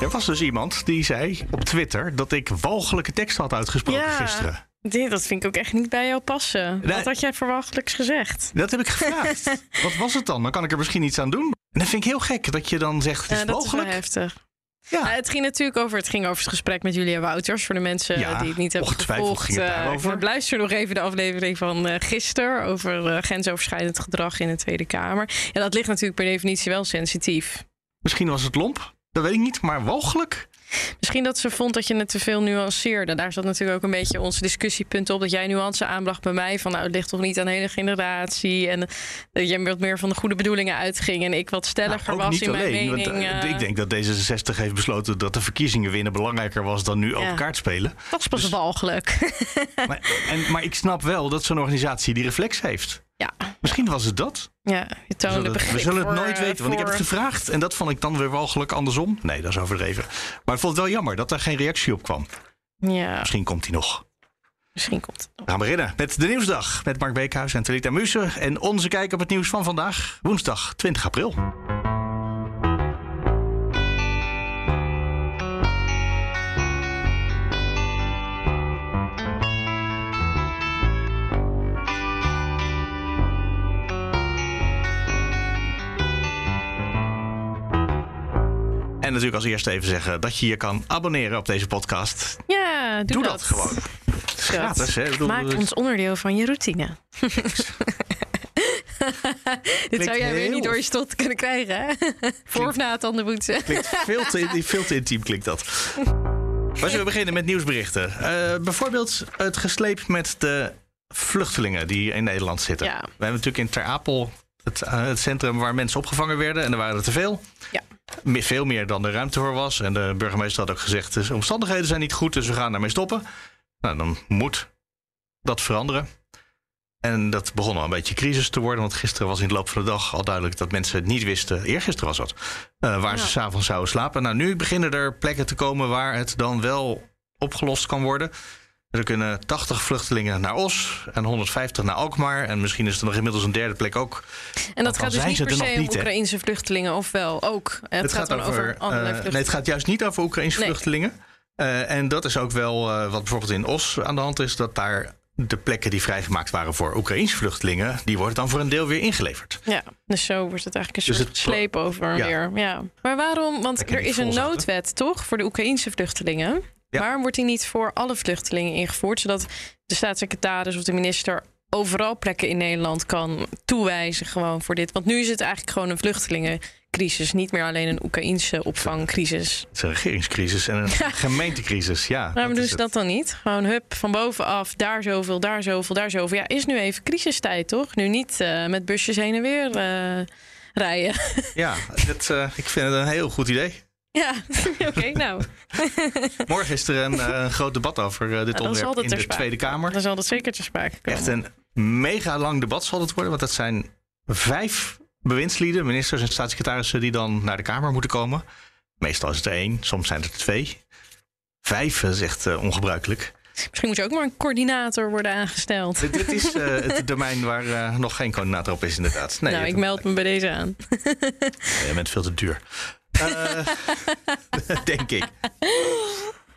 Er was dus iemand die zei op Twitter dat ik walgelijke teksten had uitgesproken gisteren. Nee, dat vind ik ook echt niet bij jou passen. Wat had jij verwachtelijks gezegd? Dat heb ik gevraagd. Wat was het dan? Dan kan ik er misschien iets aan doen. En dat vind ik heel gek dat je dan zegt het is Ja, dat is wel walgelijk. heftig. Ja. Het ging natuurlijk over het, ging over het gesprek met Julia Wouters. Voor de mensen Ja, die het niet hebben gevolgd. ging ik luister nog even de aflevering van eh gisteren over eh, grensoverschrijdend gedrag in de Tweede Kamer. Ja, dat ligt natuurlijk per definitie wel sensitief. Misschien was het lomp. Dat weet ik niet. Maar walgelijk? Misschien dat ze vond dat je het te veel nuanceerde. Daar zat natuurlijk ook een beetje onze discussiepunt op. Dat jij nuance aanbracht bij mij. Van nou, het ligt toch niet aan de hele generatie. En dat jij wat meer van de goede bedoelingen uitging. En ik wat stelliger Nou, was in mijn mening. want, eh, eh, ik denk dat D66 heeft besloten dat de verkiezingen winnen belangrijker was dan nu Ja. kaart spelen. dat is pas Dus- walgelijk. Maar, en, maar ik snap wel dat zo'n organisatie die reflex heeft. Ja, Misschien was het dat. ja, je We toonde het- begrip we zullen het voor, nooit eh, weten, want ik heb het gevraagd. En dat vond ik dan weer walgelijk andersom. Nee, dat is overdreven. Maar ik vond het wel jammer dat er geen reactie op kwam. Ja, Misschien komt hij nog. misschien komt het. We gaan beginnen met de Nieuwsdag. Met Mark Beekhuis en Talita Muse. En onze kijk op het nieuws van vandaag. Woensdag 20 april. En natuurlijk als eerste even zeggen dat je je kan abonneren op deze podcast. Ja, doe, Doe dat gewoon. Gratis, hè? Bedoel, Maak ons onderdeel van je routine. Dit zou jij weer niet door je stot kunnen krijgen, hè? Voor of na het tandenboetsen. Klinkt veel te, veel te intiem klinkt dat. Maar zullen we beginnen met nieuwsberichten? Eh, bijvoorbeeld het gesleep met de vluchtelingen die in Nederland zitten. Ja. We hebben natuurlijk in Ter Apel het, eh, het centrum waar mensen opgevangen werden. En er waren er te veel. Ja. Veel meer dan de ruimte voor was. En de burgemeester had ook gezegd, de omstandigheden zijn niet goed, dus we gaan daarmee stoppen. Nou, dan moet dat veranderen. En dat begon al een beetje crisis te worden. Want gisteren was in de loop van de dag al duidelijk dat mensen niet wisten. Eergisteren was dat. eh, waar ze Ja. s'avonds zouden slapen. Nou, nu beginnen er plekken te komen waar het dan wel opgelost kan worden. Er kunnen 80 vluchtelingen naar Os en 150 naar Alkmaar. En misschien is er nog inmiddels een derde plek ook. En dat gaat dus niet per er se om? Oekraïnse vluchtelingen, of wel ook. Het, gaat, dan over, eh, allerlei nee, vluchtelingen. het gaat juist niet over Oekraïnse Nee. vluchtelingen. Eh, en dat is ook wel eh, wat bijvoorbeeld in Os aan de hand is. Dat daar de plekken die vrijgemaakt waren voor Oekraïnse vluchtelingen... die worden dan voor een deel weer ingeleverd. Ja, dus zo wordt het eigenlijk een Dus soort pro- sleep over Ja. weer. Ja. Maar waarom? Want er is een noodwet, toch? Voor de Oekraïnse vluchtelingen. Ja. Waarom wordt die niet voor alle vluchtelingen ingevoerd? Zodat de staatssecretaris of de minister overal plekken in Nederland kan toewijzen gewoon voor dit. Want nu is het eigenlijk gewoon een vluchtelingencrisis. Niet meer alleen een Oekraïnse opvangcrisis. Het is een regeringscrisis en een gemeentecrisis. Ja, Waarom doen ze dat dan niet? Gewoon hup, van bovenaf, daar zoveel, daar zoveel, daar zoveel. Ja, is nu even crisistijd, toch? Nu niet eh, met busjes heen en weer eh, rijden. Ja, het, eh, ik vind het een heel goed idee. Ja, oké, nou. Morgen is er een eh, groot debat over eh, dit onderwerp in ter de Tweede Kamer. Dan zal dat zeker te sprake komen. Echt een mega lang debat zal het worden. Want dat zijn vijf bewindslieden, ministers en staatssecretarissen... die dan naar de Kamer moeten komen. Meestal is het er één, soms zijn het er twee. Vijf is echt eh, ongebruikelijk. Misschien moet je ook maar een coördinator worden aangesteld. Dit, dit is het domein waar nog geen coördinator op is inderdaad. Nee, nou, ik meld me bij deze aan. Je bent veel te duur. Eh, denk ik.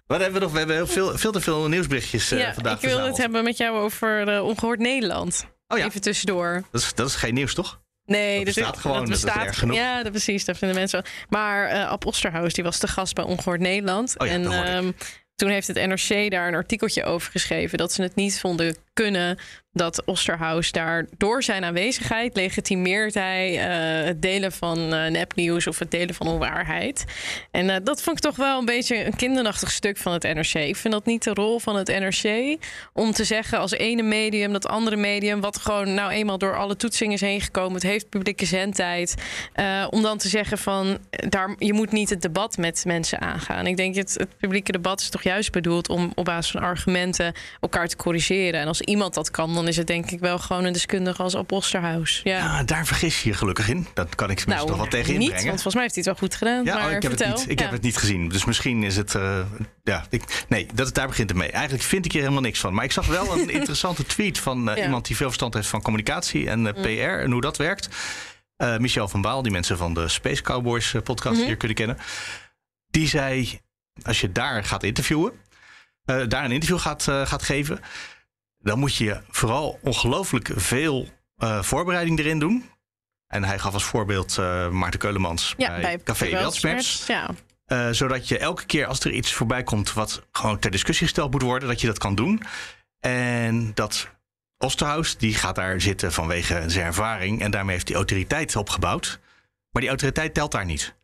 Wat hebben we nog? We hebben heel veel, veel te veel nieuwsberichtjes eh, ja, vandaag ik wil het hebben met jou over eh, Ongehoord Nederland. Oh ja, Even tussendoor. dat is, dat is geen nieuws, toch? Nee, Dat bestaat gewoon, Dat dat is bestaat erg genoeg. Ja, dat precies. Dat vinden mensen wel. Maar eh Ab Osterhaus die was de gast bij Ongehoord Nederland. Oh ja, en dat ehm, toen heeft het NRC daar een artikeltje over geschreven dat ze het niet vonden kunnen dat Osterhaus daar door zijn aanwezigheid legitimeert hij eh, het delen van uh, nepnieuws of het delen van onwaarheid. En uh, dat vond ik toch wel een beetje een kinderachtig stuk van het NRC. Ik vind dat niet de rol van het NRC om te zeggen als ene medium dat andere medium, wat gewoon nou eenmaal door alle toetsingen is heen gekomen, het heeft publieke zendtijd, om dan te zeggen van daar, je moet niet het debat met mensen aangaan. Ik denk het, het publieke debat is toch juist bedoeld om op basis van argumenten elkaar te corrigeren. En als iemand dat kan, dan is het denk ik wel gewoon een deskundige als Oposterhuis. Ja. ja, daar vergis je je gelukkig in. Dat kan ik ze nou, wel tegen niet, inbrengen. Want volgens mij heeft hij het wel goed gedaan. Ja, maar oh, ik, heb vertel. Het, niet, ik heb het niet gezien. Dus misschien is het. Uh, ja, ik, nee, dat, daar begint het mee. Eigenlijk vind ik hier helemaal niks van. Maar ik zag wel een interessante tweet van uh, ja. iemand die veel verstand heeft van communicatie en uh, PR en hoe dat werkt. Michel van Baal, die mensen van de Space Cowboys podcast mm -hmm. hier kunnen kennen. Die zei: als je daar gaat interviewen, daar een interview gaat, gaat geven dan moet je vooral ongelooflijk veel uh, voorbereiding erin doen. En hij gaf als voorbeeld uh, Maarten Keulemans ja, bij, bij Café Weltsmerts. Ja. Uh, zodat je elke keer als er iets voorbij komt wat gewoon ter discussie gesteld moet worden, dat je dat kan doen. En dat Osterhaus, die gaat daar zitten vanwege zijn ervaring. En daarmee heeft hij autoriteit opgebouwd. Maar die autoriteit telt daar niet.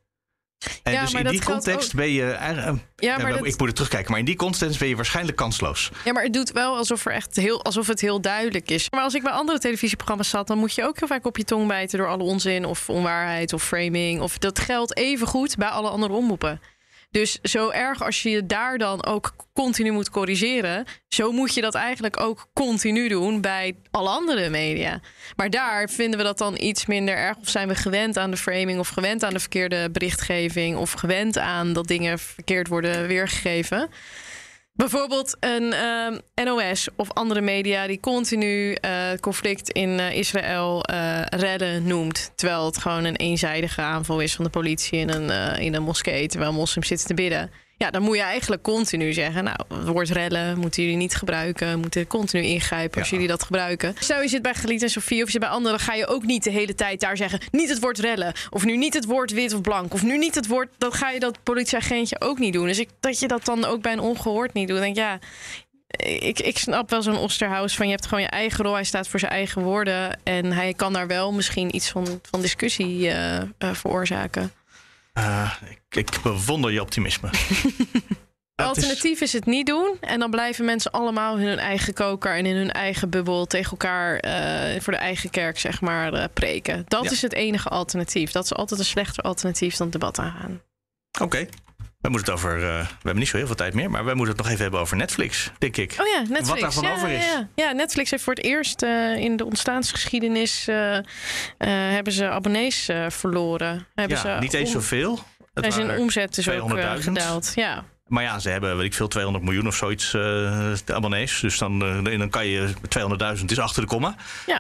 En ja, dus in die context ook- ben je. eigenlijk- Ja, ja, maar ik dat- moet er terugkijken, maar in die context ben je waarschijnlijk kansloos. Ja, maar het doet wel alsof, er echt heel, alsof het heel duidelijk is. Maar als ik bij andere televisieprogramma's zat, dan moet je ook heel vaak op je tong bijten door alle onzin of onwaarheid of framing. Of dat geldt even goed bij alle andere omroepen. Dus zo erg als je je daar dan ook continu moet corrigeren, zo moet je dat eigenlijk ook continu doen bij alle andere media. Maar daar vinden we dat dan iets minder erg. Of zijn we gewend aan de framing, of gewend aan de verkeerde berichtgeving, of gewend aan dat dingen verkeerd worden weergegeven. Bijvoorbeeld een ehm, NOS of andere media die continu eh, het conflict in eh, Israël eh, redden noemt. Terwijl het gewoon een eenzijdige aanval is van de politie in een, eh, in een moskee. Terwijl moslims zitten te bidden. Ja, dan moet je eigenlijk continu zeggen: Nou, het woord redden moeten jullie niet gebruiken. Moeten continu ingrijpen als Ja. jullie dat gebruiken. Stel je zit bij Geliet en Sofie of je zit bij anderen, dan ga je ook niet de hele tijd daar zeggen: Niet het woord rellen. Of nu niet het woord wit of blank. Of nu niet het woord. Dan ga je dat politieagentje ook niet doen. Dus ik, dat je dat dan ook bij een ongehoord niet doet. Dan denk ik, ja. Ik, ik snap wel zo'n Osterhaus van je hebt gewoon je eigen rol. Hij staat voor zijn eigen woorden. En hij kan daar wel misschien iets van, van discussie eh, eh, veroorzaken. Eh, ik, ik bewonder je optimisme. Alternatief is... het niet doen. En dan blijven mensen allemaal in hun eigen koker en in hun eigen bubbel tegen elkaar eh, voor de eigen kerk, zeg maar, eh, preken. Dat Ja. is het enige alternatief. Dat is altijd een slechter alternatief dan het debat aangaan. Oké. We moeten het over. eh, we hebben niet zo heel veel tijd meer, maar we moeten het nog even hebben over Netflix, denk ik. Oh ja, Netflix. Wat daarvan ja, over is. Ja, ja, Netflix heeft voor het eerst in de ontstaansgeschiedenis hebben ze abonnees verloren. Hebben ja, ze niet eens zoveel. En zijn omzet is ook eh, 200.000. gedaald. Ja. Maar ja, ze hebben, weet ik veel, 200 miljoen of zoiets de abonnees. Dus dan, eh, dan kan je 200.000 is achter de komma. Ja.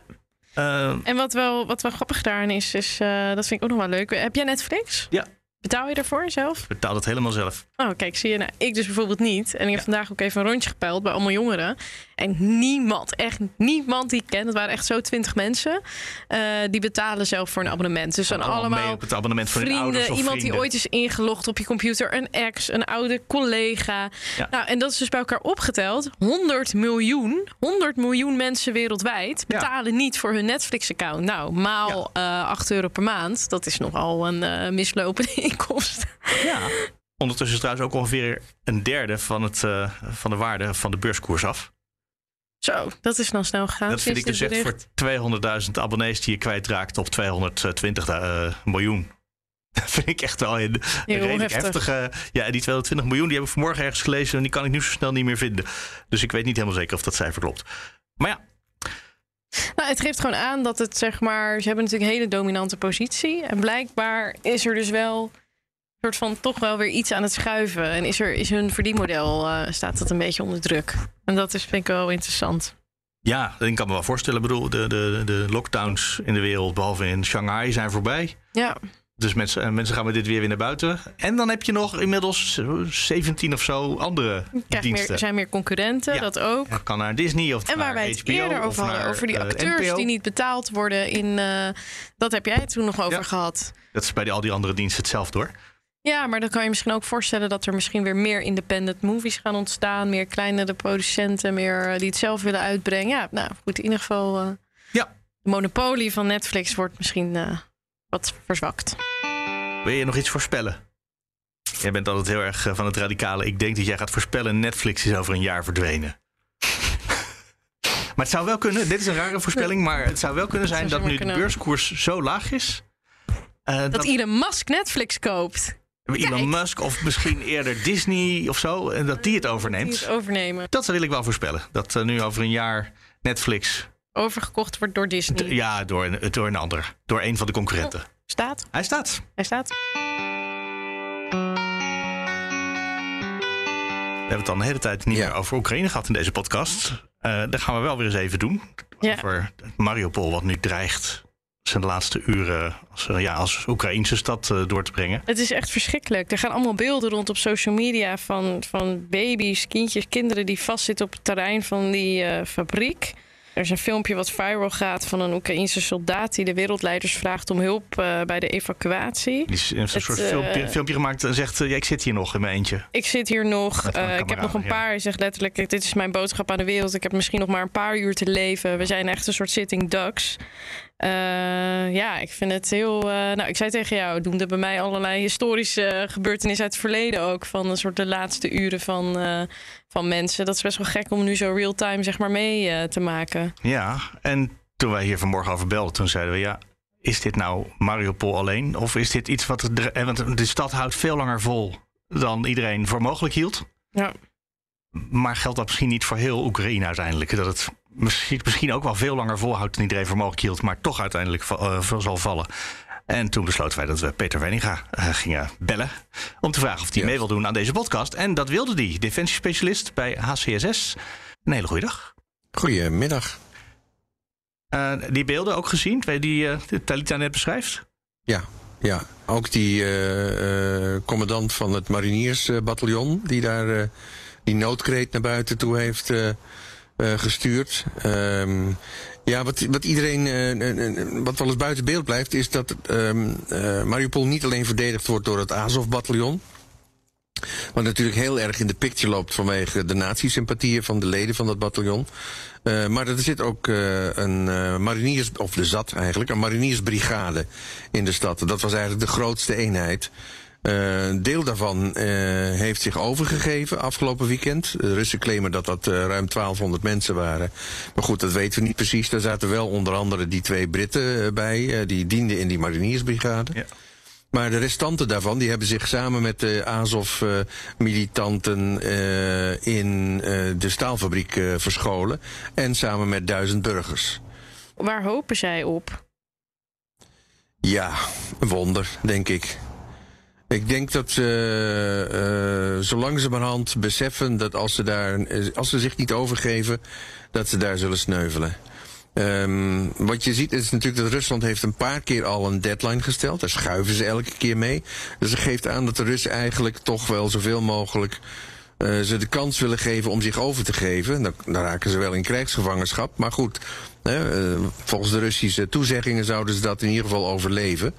En wat wel, wat wel grappig daarin is, is dat vind ik ook nog wel leuk. Heb jij Netflix? Ja. Betaal je daarvoor zelf? betaal het helemaal zelf. Oh, kijk, zie je. Nou, ik dus bijvoorbeeld niet. En ik heb vandaag ook even een rondje gepeild bij allemaal jongeren. En niemand, echt niemand die ik ken, het waren echt zo twintig mensen, eh, die betalen zelf voor een abonnement. Dus dan Allemaal mee allemaal op het abonnement vrienden, ouders of iemand vrienden. die ooit is ingelogd op je computer, een ex, een oude collega. Ja. Nou, en dat is dus bij elkaar opgeteld. 100 miljoen, 100 miljoen mensen wereldwijd Ja. betalen niet voor hun Netflix-account. Nou, maal eh 8 euro per maand, dat is nogal een mislopende inkomst. Ja. Ondertussen is trouwens ook ongeveer een derde van, het, eh, van de waarde van de beurskoers af. Zo, dat is dan snel gegaan. Dat vind ik dus echt voor 200.000 abonnees die je kwijtraakt op 220 eh, miljoen. Dat vind ik echt wel een, Heel redelijk heftig. heftige... Ja, en die 220 miljoen die heb ik vanmorgen ergens gelezen... en die kan ik nu zo snel niet meer vinden. Dus ik weet niet helemaal zeker of dat cijfer klopt. Maar ja, het geeft gewoon aan dat het zeg maar. Ze hebben natuurlijk een hele dominante positie. En blijkbaar is er dus wel. een soort van toch wel weer iets aan het schuiven. En is, er, is hun verdienmodel. eh, staat dat een beetje onder druk. En dat is, vind ik wel interessant. ja, ik kan me wel voorstellen. Ik bedoel, de, de, de lockdowns in de wereld... behalve in Shanghai zijn voorbij. Ja, Dus mensen, en mensen gaan met dit weer weer naar buiten. En dan heb je nog inmiddels 17 of zo andere diensten. meer, er zijn meer concurrenten, Ja. dat ook. Ja, kan naar Disney of En waar naar wij het HBO eerder over hadden, over die eh, acteurs NPO. die niet betaald worden in. eh, dat heb jij het toen nog over Ja. gehad. Dat is bij die, al die andere diensten hetzelfde hoor. Ja, maar dan kan je misschien ook voorstellen dat er misschien weer meer independent movies gaan ontstaan. Meer kleinere producenten, meer die het zelf willen uitbrengen. Ja, nou goed, in ieder geval. Uh, ja. De monopolie van Netflix wordt misschien uh, wat verzwakt. Wil je nog iets voorspellen? Jij bent altijd heel erg van het radicale. Ik denk dat jij gaat voorspellen: Netflix is over een jaar verdwenen. maar het zou wel kunnen, dit is een rare voorspelling, maar het zou wel kunnen zijn dat nu de beurskoers zo laag is. Uh, dat, dat Elon Musk Netflix koopt. Elon Musk of misschien eerder Disney of zo. En dat die het overneemt. Die het overnemen. Dat wil ik wel voorspellen. Dat uh, nu over een jaar Netflix. Overgekocht wordt door Disney. Ja, door een, door een ander. Door een van de concurrenten. Oh, staat. Hij staat. Hij staat. We hebben het al een hele tijd niet ja. meer over Oekraïne gehad in deze podcast. Uh, dat gaan we wel weer eens even doen. Ja. Over Mariupol, wat nu dreigt zijn laatste uren als, ja, als Oekraïnse stad uh, door te brengen. Het is echt verschrikkelijk. Er gaan allemaal beelden rond op social media van, van baby's, kindjes, kinderen die vastzitten op het terrein van die uh, fabriek. Er is een filmpje wat viral gaat van een Oekraïnse soldaat die de wereldleiders vraagt om hulp uh, bij de evacuatie. Die is een het, soort filmpje, filmpje, gemaakt en zegt: ja, Ik zit hier nog in mijn eentje. Ik zit hier nog. ik heb nog een paar. Hij zegt letterlijk: Dit is mijn boodschap aan de wereld. Ik heb misschien nog maar een paar uur te leven. We zijn echt een soort sitting ducks. Uh, ja, ik vind het heel. Uh, nou, ik zei tegen jou, doen er bij mij allerlei historische gebeurtenissen uit het verleden ook. Van een soort de laatste uren van, uh, van mensen. Dat is best wel gek om nu zo real-time zeg maar mee te maken. Ja, en toen wij hier vanmorgen over belden, toen zeiden we ja. Is dit nou Mariupol alleen? Of is dit iets wat. De, want de stad houdt veel langer vol dan iedereen voor mogelijk hield. Ja. Maar geldt dat misschien niet voor heel Oekraïne uiteindelijk? Dat het misschien, misschien ook wel veel langer volhoudt dan iedereen voor mogelijk hield, maar toch uiteindelijk uh, zal vallen. En toen besloten wij dat we Peter Wenninga uh, gingen bellen. Om te vragen of hij mee wil doen aan deze podcast. En dat wilde hij, defensiespecialist bij HCSS. Een hele goede dag. Goedemiddag. Uh, die beelden ook gezien, die uh, Talita net beschrijft? Ja, ja. ook die commandant van het mariniersbataljon... die daar die noodkreet naar buiten toe heeft uh, gestuurd. Um, ja, wat, wat iedereen, uh, wat wel eens buiten beeld blijft, is dat um, Mariupol niet alleen verdedigd wordt door het Azov-bataljon. Wat natuurlijk heel erg in de picture loopt vanwege de nazi-sympathieën van de leden van dat bataljon. Maar er zit ook een uh, mariniers, of de zat eigenlijk, een mariniersbrigade in de stad. Dat was eigenlijk de grootste eenheid. Uh, een deel daarvan uh, heeft zich overgegeven afgelopen weekend. De Russen claimen dat dat uh, ruim 1200 mensen waren. Maar goed, dat weten we niet precies. Daar zaten wel onder andere die twee Britten bij. die dienden in die mariniersbrigade. Ja. Maar de restanten daarvan, die hebben zich samen met de Azov-militanten in de staalfabriek verscholen. En samen met duizend burgers. Waar hopen zij op? Ja, een wonder, denk ik. Ik denk dat ze uh, zo langzamerhand beseffen dat als ze, daar, als ze zich niet overgeven, dat ze daar zullen sneuvelen. Um, wat je ziet is natuurlijk dat Rusland heeft een paar keer al een deadline gesteld. Daar schuiven ze elke keer mee. Dus dat geeft aan dat de Russen eigenlijk toch wel zoveel mogelijk uh, ze de kans willen geven om zich over te geven. Dan, dan raken ze wel in krijgsgevangenschap. Maar goed, hè, volgens de Russische toezeggingen zouden ze dat in ieder geval overleven.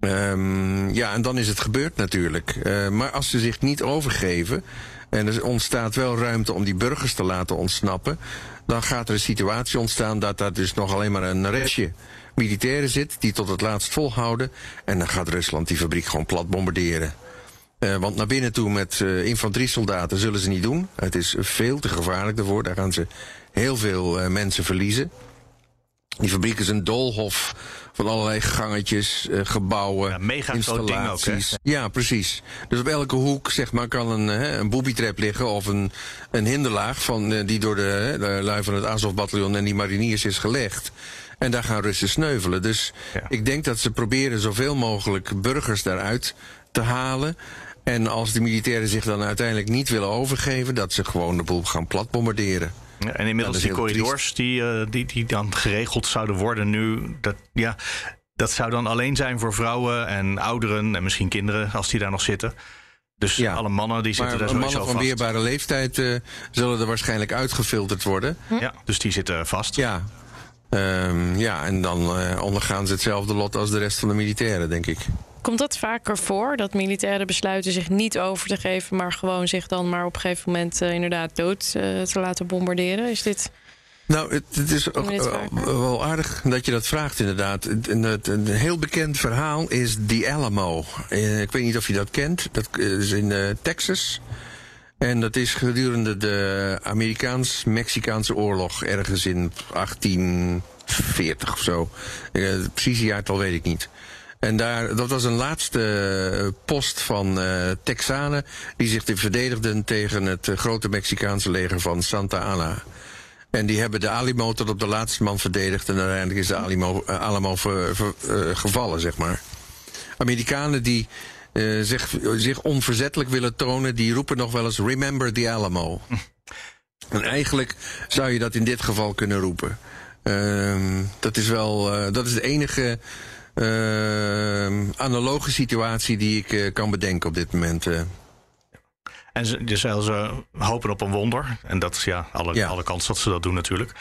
Um, ja, en dan is het gebeurd natuurlijk. Uh, maar als ze zich niet overgeven en er ontstaat wel ruimte om die burgers te laten ontsnappen, dan gaat er een situatie ontstaan dat daar dus nog alleen maar een restje militairen zit die tot het laatst volhouden. En dan gaat Rusland die fabriek gewoon plat bombarderen. Uh, want naar binnen toe met uh, infanteriesoldaten zullen ze niet doen. Het is veel te gevaarlijk daarvoor. Daar gaan ze heel veel uh, mensen verliezen. Die fabriek is een doolhof van allerlei gangetjes, uh, gebouwen, ja, mega installaties. Ook, ja, precies. Dus op elke hoek zeg maar, kan een, uh, een boobytrap liggen of een, een hinderlaag van, uh, die door de, de lui van het Azov-bataljon en die mariniers is gelegd. En daar gaan Russen sneuvelen. Dus ja. ik denk dat ze proberen zoveel mogelijk burgers daaruit te halen. En als de militairen zich dan uiteindelijk niet willen overgeven, dat ze gewoon de boel gaan platbombarderen. Ja, en inmiddels die corridors die, uh, die, die dan geregeld zouden worden nu, dat, ja, dat zou dan alleen zijn voor vrouwen en ouderen en misschien kinderen als die daar nog zitten. Dus ja, alle mannen die zitten daar sowieso mannen van weerbare leeftijd uh, zullen er waarschijnlijk uitgefilterd worden. Hm? Ja, dus die zitten vast. Ja, um, ja en dan uh, ondergaan ze hetzelfde lot als de rest van de militairen, denk ik. Komt dat vaker voor? Dat militairen besluiten zich niet over te geven, maar gewoon zich dan maar op een gegeven moment uh, inderdaad dood uh, te laten bombarderen? Is dit. Nou, het, het is ook, uh, wel aardig dat je dat vraagt, inderdaad. Een, een heel bekend verhaal is The Alamo. ik weet niet of je dat kent. Dat is in Texas. En dat is gedurende de Amerikaans-Mexicaanse oorlog, ergens in 1840 of zo. Het precieze jaartal weet ik niet. En daar, dat was een laatste post van uh, Texanen die zich verdedigden tegen het grote Mexicaanse leger van Santa Anna. En die hebben de Alamo tot op de laatste man verdedigd en uiteindelijk is de Alamo, Alamo ver, ver, uh, gevallen, zeg maar. Amerikanen die uh, zich, zich onverzettelijk willen tonen, die roepen nog wel eens Remember the Alamo. en eigenlijk zou je dat in dit geval kunnen roepen. Uh, dat is wel, dat is de enige analoge situatie die ik uh, kan bedenken op dit moment. Uh. En ze, dus ze hopen op een wonder. En dat is ja, alle, ja. alle kans dat ze dat doen natuurlijk.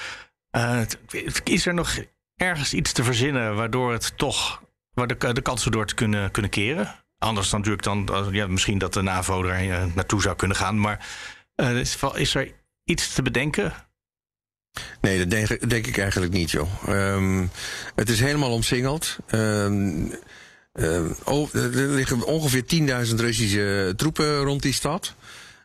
is er nog ergens iets te verzinnen waardoor het toch, waar de, de kansen door te kunnen, kunnen keren? Anders dan natuurlijk dan, ja, misschien dat de NAVO er naartoe zou kunnen gaan. Maar is, is er iets te bedenken Nee, dat denk, denk, ik eigenlijk niet, joh. Um, het is helemaal omsingeld. Um, uh, oh, er liggen ongeveer 10.000 Russische troepen rond die stad.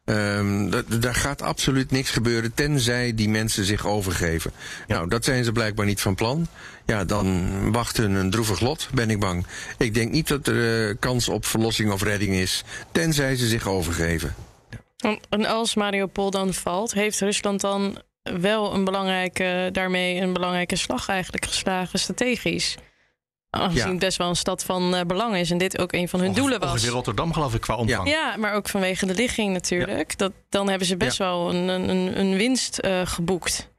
Um, daar gaat absoluut niks gebeuren tenzij die mensen zich overgeven. Ja. Nou, dat zijn ze blijkbaar niet van plan. Ja, dan wacht hun een droevig lot, ben ik bang. Ik denk niet dat er uh, kans op verlossing of redding is, tenzij ze zich overgeven. Ja. En als Mariupol dan valt, heeft Rusland dan wel een belangrijke, daarmee een belangrijke slag eigenlijk geslagen, strategisch. Aangezien ja. het best wel een stad van uh, belang is en dit ook een van hun ongeveer, doelen was. Ongeveer Rotterdam geloof ik qua omvang. Ja, ja maar ook vanwege de ligging natuurlijk. Dat, dan hebben ze best wel een, een, een winst uh, geboekt.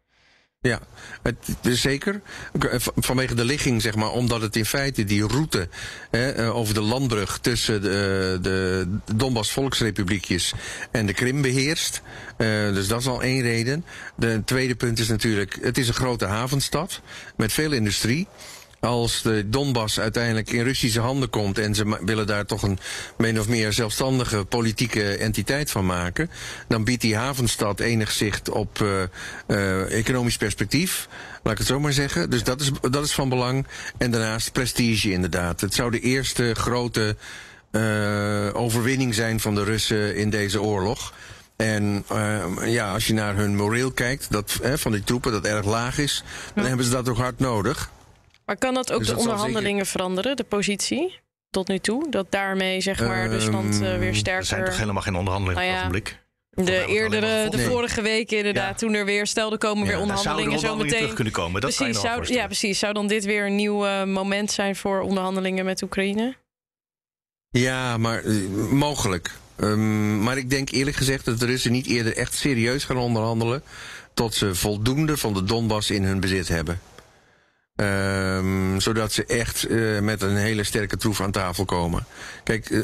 Ja, het, zeker. Vanwege de ligging, zeg maar, omdat het in feite die route hè, over de landbrug tussen de, de Donbass Volksrepubliekjes en de Krim beheerst. Dus dat is al één reden. De tweede punt is natuurlijk, het is een grote havenstad met veel industrie als de Donbass uiteindelijk in Russische handen komt en ze willen daar toch een min of meer zelfstandige politieke entiteit van maken, dan biedt die havenstad enig zicht op uh, uh, economisch perspectief. Laat ik het zo maar zeggen. Dus dat is, dat is van belang. En daarnaast prestige inderdaad. Het zou de eerste grote uh, overwinning zijn van de Russen in deze oorlog. En uh, ja, als je naar hun moreel kijkt, dat, van die troepen, dat erg laag is, dan hebben ze dat ook hard nodig. Maar kan dat ook dus de dat onderhandelingen veranderen, de positie? Tot nu toe? Dat daarmee zeg maar um, Rusland uh, weer sterker... Er zijn toch helemaal geen onderhandelingen nou ja, op het ogenblik? De eerdere, de vorige week inderdaad, ja. toen er weer, stelde komen ja, weer onderhandelingen zo meteen. terug kunnen komen. Dat precies, zou, ja, precies. Zou dan dit weer een nieuw uh, moment zijn voor onderhandelingen met Oekraïne? Ja, maar uh, mogelijk. Um, maar ik denk eerlijk gezegd dat de Russen niet eerder echt serieus gaan onderhandelen. tot ze voldoende van de Donbass in hun bezit hebben. Um, zodat ze echt uh, met een hele sterke troef aan tafel komen. Kijk, uh,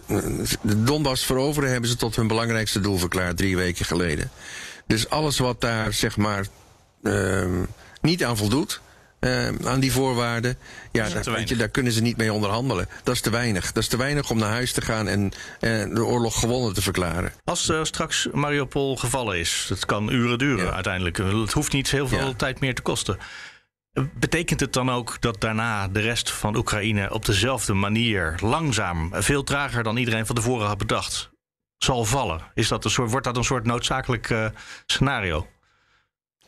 de Donbass veroveren hebben ze tot hun belangrijkste doel verklaard drie weken geleden. Dus alles wat daar zeg maar uh, niet aan voldoet, aan die voorwaarden, ja, daar, weet je, daar kunnen ze niet mee onderhandelen. Dat is te weinig. Dat is te weinig om naar huis te gaan en de oorlog gewonnen te verklaren. Als straks Mariupol gevallen is, het kan uren duren ja. uiteindelijk. Het hoeft niet heel veel ja. tijd meer te kosten. Betekent het dan ook dat daarna de rest van Oekraïne op dezelfde manier, langzaam, veel trager dan iedereen van tevoren had bedacht, zal vallen? Is dat een soort, wordt dat een soort noodzakelijk uh, scenario?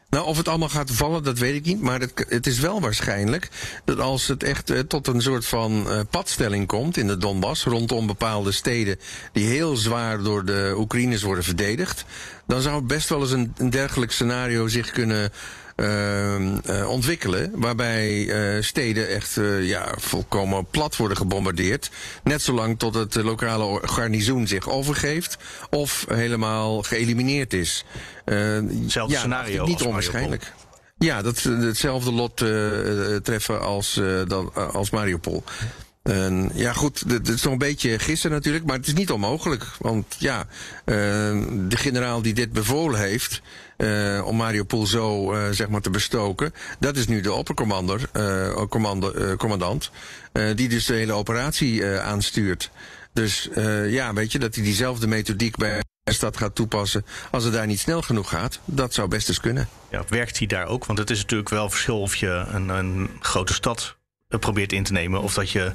Nou, of het allemaal gaat vallen, dat weet ik niet. Maar het, het is wel waarschijnlijk dat als het echt uh, tot een soort van uh, padstelling komt in de Donbass, rondom bepaalde steden die heel zwaar door de Oekraïners worden verdedigd, dan zou best wel eens een, een dergelijk scenario zich kunnen ontwikkelen. Waarbij uh, steden echt ja, volkomen plat worden gebombardeerd. Net zolang tot het lokale garnizoen zich overgeeft. Of helemaal geëlimineerd is. Hetzelfde ja, scenario. Niet onwaarschijnlijk. Ja, dat hetzelfde lot treffen als, dan, als Mariupol. En ja, goed, het is nog een beetje gissen natuurlijk, maar het is niet onmogelijk. Want ja, eh, de generaal die dit bevolen heeft, uh, om Mariupol zo uh, zeg maar te bestoken, dat is nu de oppercommander, commando, commandant, die dus de hele operatie aanstuurt. Dus ja, weet je, dat hij diezelfde methodiek bij de stad gaat toepassen als het daar niet snel genoeg gaat, dat zou best eens kunnen. Ja, werkt hij daar ook? Want het is natuurlijk wel verschil of je een, een grote stad probeert in te nemen. Of dat je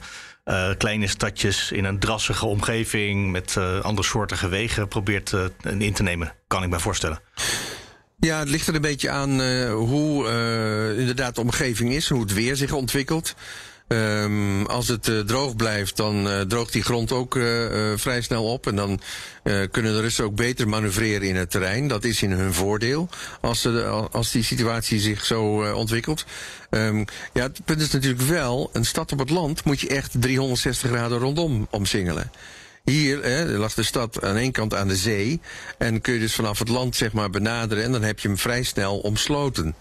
kleine stadjes in een drassige omgeving met andere soortige wegen probeert in te nemen. Kan ik me voorstellen. Ja, het ligt er een beetje aan hoe inderdaad de omgeving is, hoe het weer zich ontwikkelt. Um, als het uh, droog blijft, dan droogt die grond ook vrij snel op. En dan kunnen de Russen ook beter manoeuvreren in het terrein. Dat is in hun voordeel als, de, als die situatie zich zo ontwikkelt. Um, ja, het punt is natuurlijk wel, een stad op het land moet je echt 360 graden rondom omsingelen. Hier hè, lag de stad aan één kant aan de zee. En kun je dus vanaf het land zeg maar benaderen. En dan heb je hem vrij snel omsloten.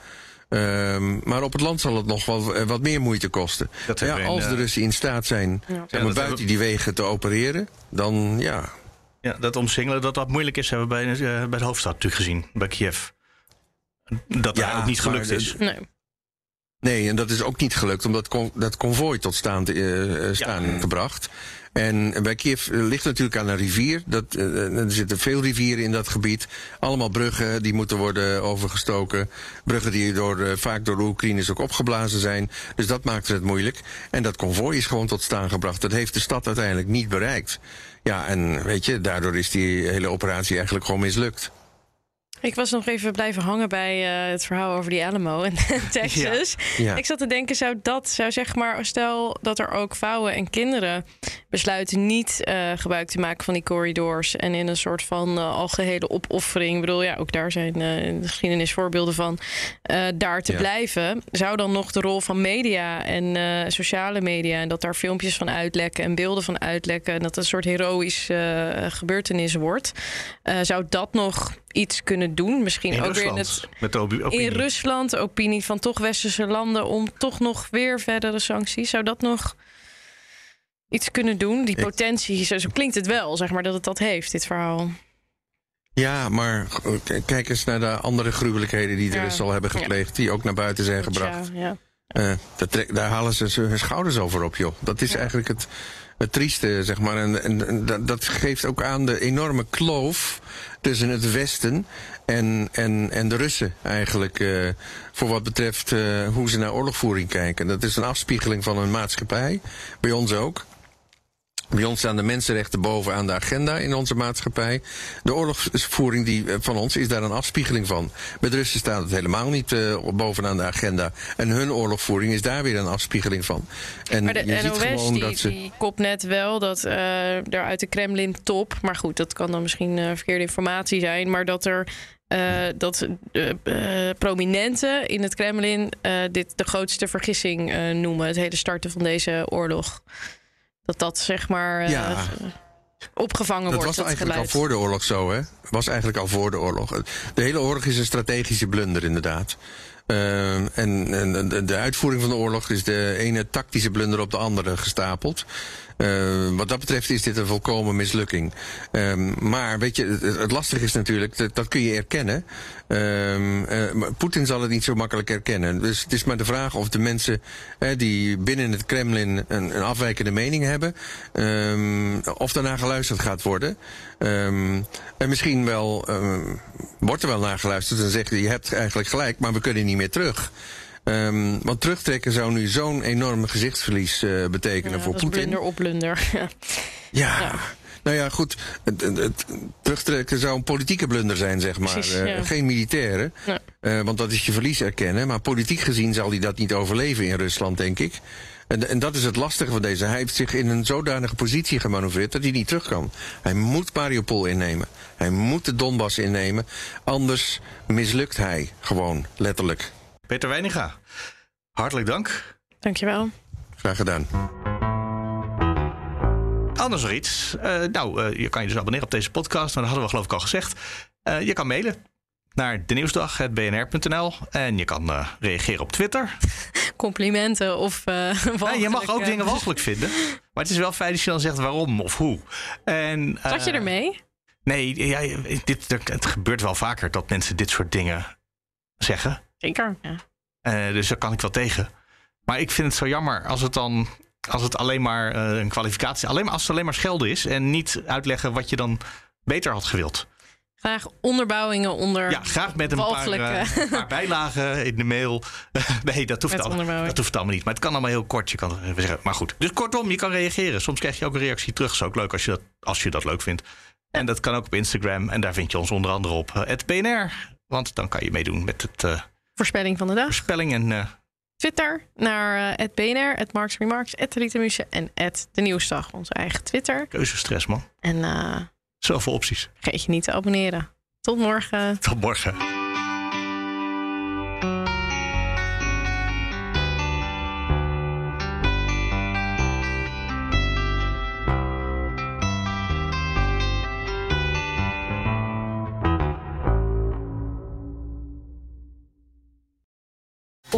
Um, maar op het land zal het nog wel wat meer moeite kosten. ja, als de Russen in staat zijn ja. maar, buiten die wegen te opereren, dan ja. Ja, dat omsingelen, dat dat moeilijk is, hebben we bij, uh, bij de hoofdstad natuurlijk gezien, bij Kiev. Dat ja, ook niet gelukt is. Nee. Nee, en dat is ook niet gelukt, omdat con dat konvooi tot staan, uh, staan ja. gebracht. En bij Kiev ligt natuurlijk aan een rivier. Dat, uh, er zitten veel rivieren in dat gebied. Allemaal bruggen die moeten worden overgestoken. Bruggen die door, vaak door de Oekraïners ook opgeblazen zijn. Dus dat maakt het moeilijk. En dat konvooi is gewoon tot staan gebracht. Dat heeft de stad uiteindelijk niet bereikt. Ja, en weet je, daardoor is die hele operatie eigenlijk gewoon mislukt. Ik was nog even blijven hangen bij uh, het verhaal over die Alamo in Texas. Ja, ja. Ik zat te denken, zou dat, zou zeg maar, stel dat er ook vrouwen en kinderen besluiten niet uh, gebruik te maken van die corridors en in een soort van uh, algehele opoffering. Ik bedoel, ja, ook daar zijn in de geschiedenis voorbeelden van daar te ja. blijven. Zou dan nog de rol van media en sociale media en dat daar filmpjes van uitlekken en beelden van uitlekken en dat een soort heroïsch gebeurtenis wordt, zou dat nog iets kunnen doen. Misschien in ook Rusland, weer in, het, met de opinie. in Rusland, opinie van toch westerse landen, om toch nog weer verdere sancties. Zou dat nog iets kunnen doen? Die potentie, zo, zo klinkt het wel, zeg maar, dat het dat heeft, dit verhaal. Ja, maar kijk eens naar de andere gruwelijkheden die de ja. Russen al hebben gepleegd, ja. die ook naar buiten zijn gebracht. Ja, uh, daar halen ze hun schouders over op, joh. Dat is eigenlijk het, het trieste, zeg maar. En, en, dat geeft ook aan de enorme kloof tussen het Westen en, en, en de Russen eigenlijk. Uh, voor wat betreft uh, hoe ze naar oorlogvoering kijken. Dat is een afspiegeling van een maatschappij. Bij ons ook. Bij ons staan de mensenrechten bovenaan de agenda in onze maatschappij. De oorlogsvoering die, van ons is daar een afspiegeling van. Bij de Russen staat het helemaal niet uh, bovenaan de agenda. En hun oorlogvoering is daar weer een afspiegeling van. En maar de je NOS ziet gewoon die, dat ze... die kopt net wel dat uh, er uit de Kremlin top... maar goed, dat kan dan misschien uh, verkeerde informatie zijn... maar dat er uh, dat uh, uh, prominenten in het Kremlin dit de grootste vergissing noemen. Het hele starten van deze oorlog. Dat dat zeg maar ja. opgevangen dat wordt. Was dat was eigenlijk al voor de oorlog zo, hè? Was eigenlijk al voor de oorlog. De hele oorlog is een strategische blunder, inderdaad. Uh, en, en de, de, uitvoering van de oorlog is de ene tactische blunder op de andere gestapeld. Uh, wat dat betreft is dit een volkomen mislukking. Um, maar weet je, het, het lastige is natuurlijk, dat, dat kun je erkennen. Um, uh, Poetin zal het niet zo makkelijk erkennen. Dus het is maar de vraag of de mensen die binnen het Kremlin een, een afwijkende mening hebben, um, of daarna geluisterd gaat worden. En misschien wel, wordt er wel naar geluisterd en zegt je hebt eigenlijk gelijk, maar we kunnen niet meer terug. Um, want terugtrekken zou nu zo'n enorme gezichtsverlies uh, betekenen ja, voor Poetin. Blunder op blunder. ja. ja. Nou ja, goed. Het, het, het, terugtrekken zou een politieke blunder zijn, zeg maar. Precies, uh, ja. Geen militaire. Nee. Uh, want dat is je verlies erkennen. Maar politiek gezien zal hij dat niet overleven in Rusland, denk ik. En, en dat is het lastige van deze. Hij heeft zich in een zodanige positie gemanoeuvreerd dat hij niet terug kan. Hij moet Mariupol innemen. Hij moet de Donbass innemen. Anders mislukt hij gewoon, letterlijk. Peter Weininga, hartelijk dank. Dankjewel. Graag gedaan. Anders nog iets. Uh, nou, uh, je kan je dus abonneren op deze podcast. Maar dat hadden we geloof ik al gezegd. Uh, je kan mailen naar denieuwsdag.bnr.nl. En je kan uh, reageren op Twitter. Complimenten of uh, nee, Je mag ook dingen walgelijk vinden. Maar het is wel fijn als je dan zegt waarom of hoe. En, uh, je ermee? Nee, ja, dit, het gebeurt wel vaker dat mensen dit soort dingen zeggen. Zeker, ja. dus daar kan ik wel tegen. Maar ik vind het zo jammer als het dan als het alleen maar een kwalificatie, alleen maar als het alleen maar schelden is en niet uitleggen wat je dan beter had gewild. Graag onderbouwingen onder. Ja, graag met een paar, uh, paar, bijlagen in de mail. nee, dat hoeft, allemaal, dat hoeft allemaal niet. Maar het kan allemaal heel kort. Je kan zeggen. Maar goed. Dus kortom, je kan reageren. Soms krijg je ook een reactie terug. Dat is ook leuk als je dat, als je dat leuk vindt. En dat kan ook op Instagram. En daar vind je ons onder andere op het BNR. Want dan kan je meedoen met het. Uh, voorspelling van de dag. Voorspelling en. Uh, Twitter naar het BNR, het Marks Remarks, het Rietemusje en het De Nieuwsdag, onze eigen Twitter. Keuzestress, man. En zoveel opties. Vergeet je niet te abonneren. Tot morgen. Tot morgen.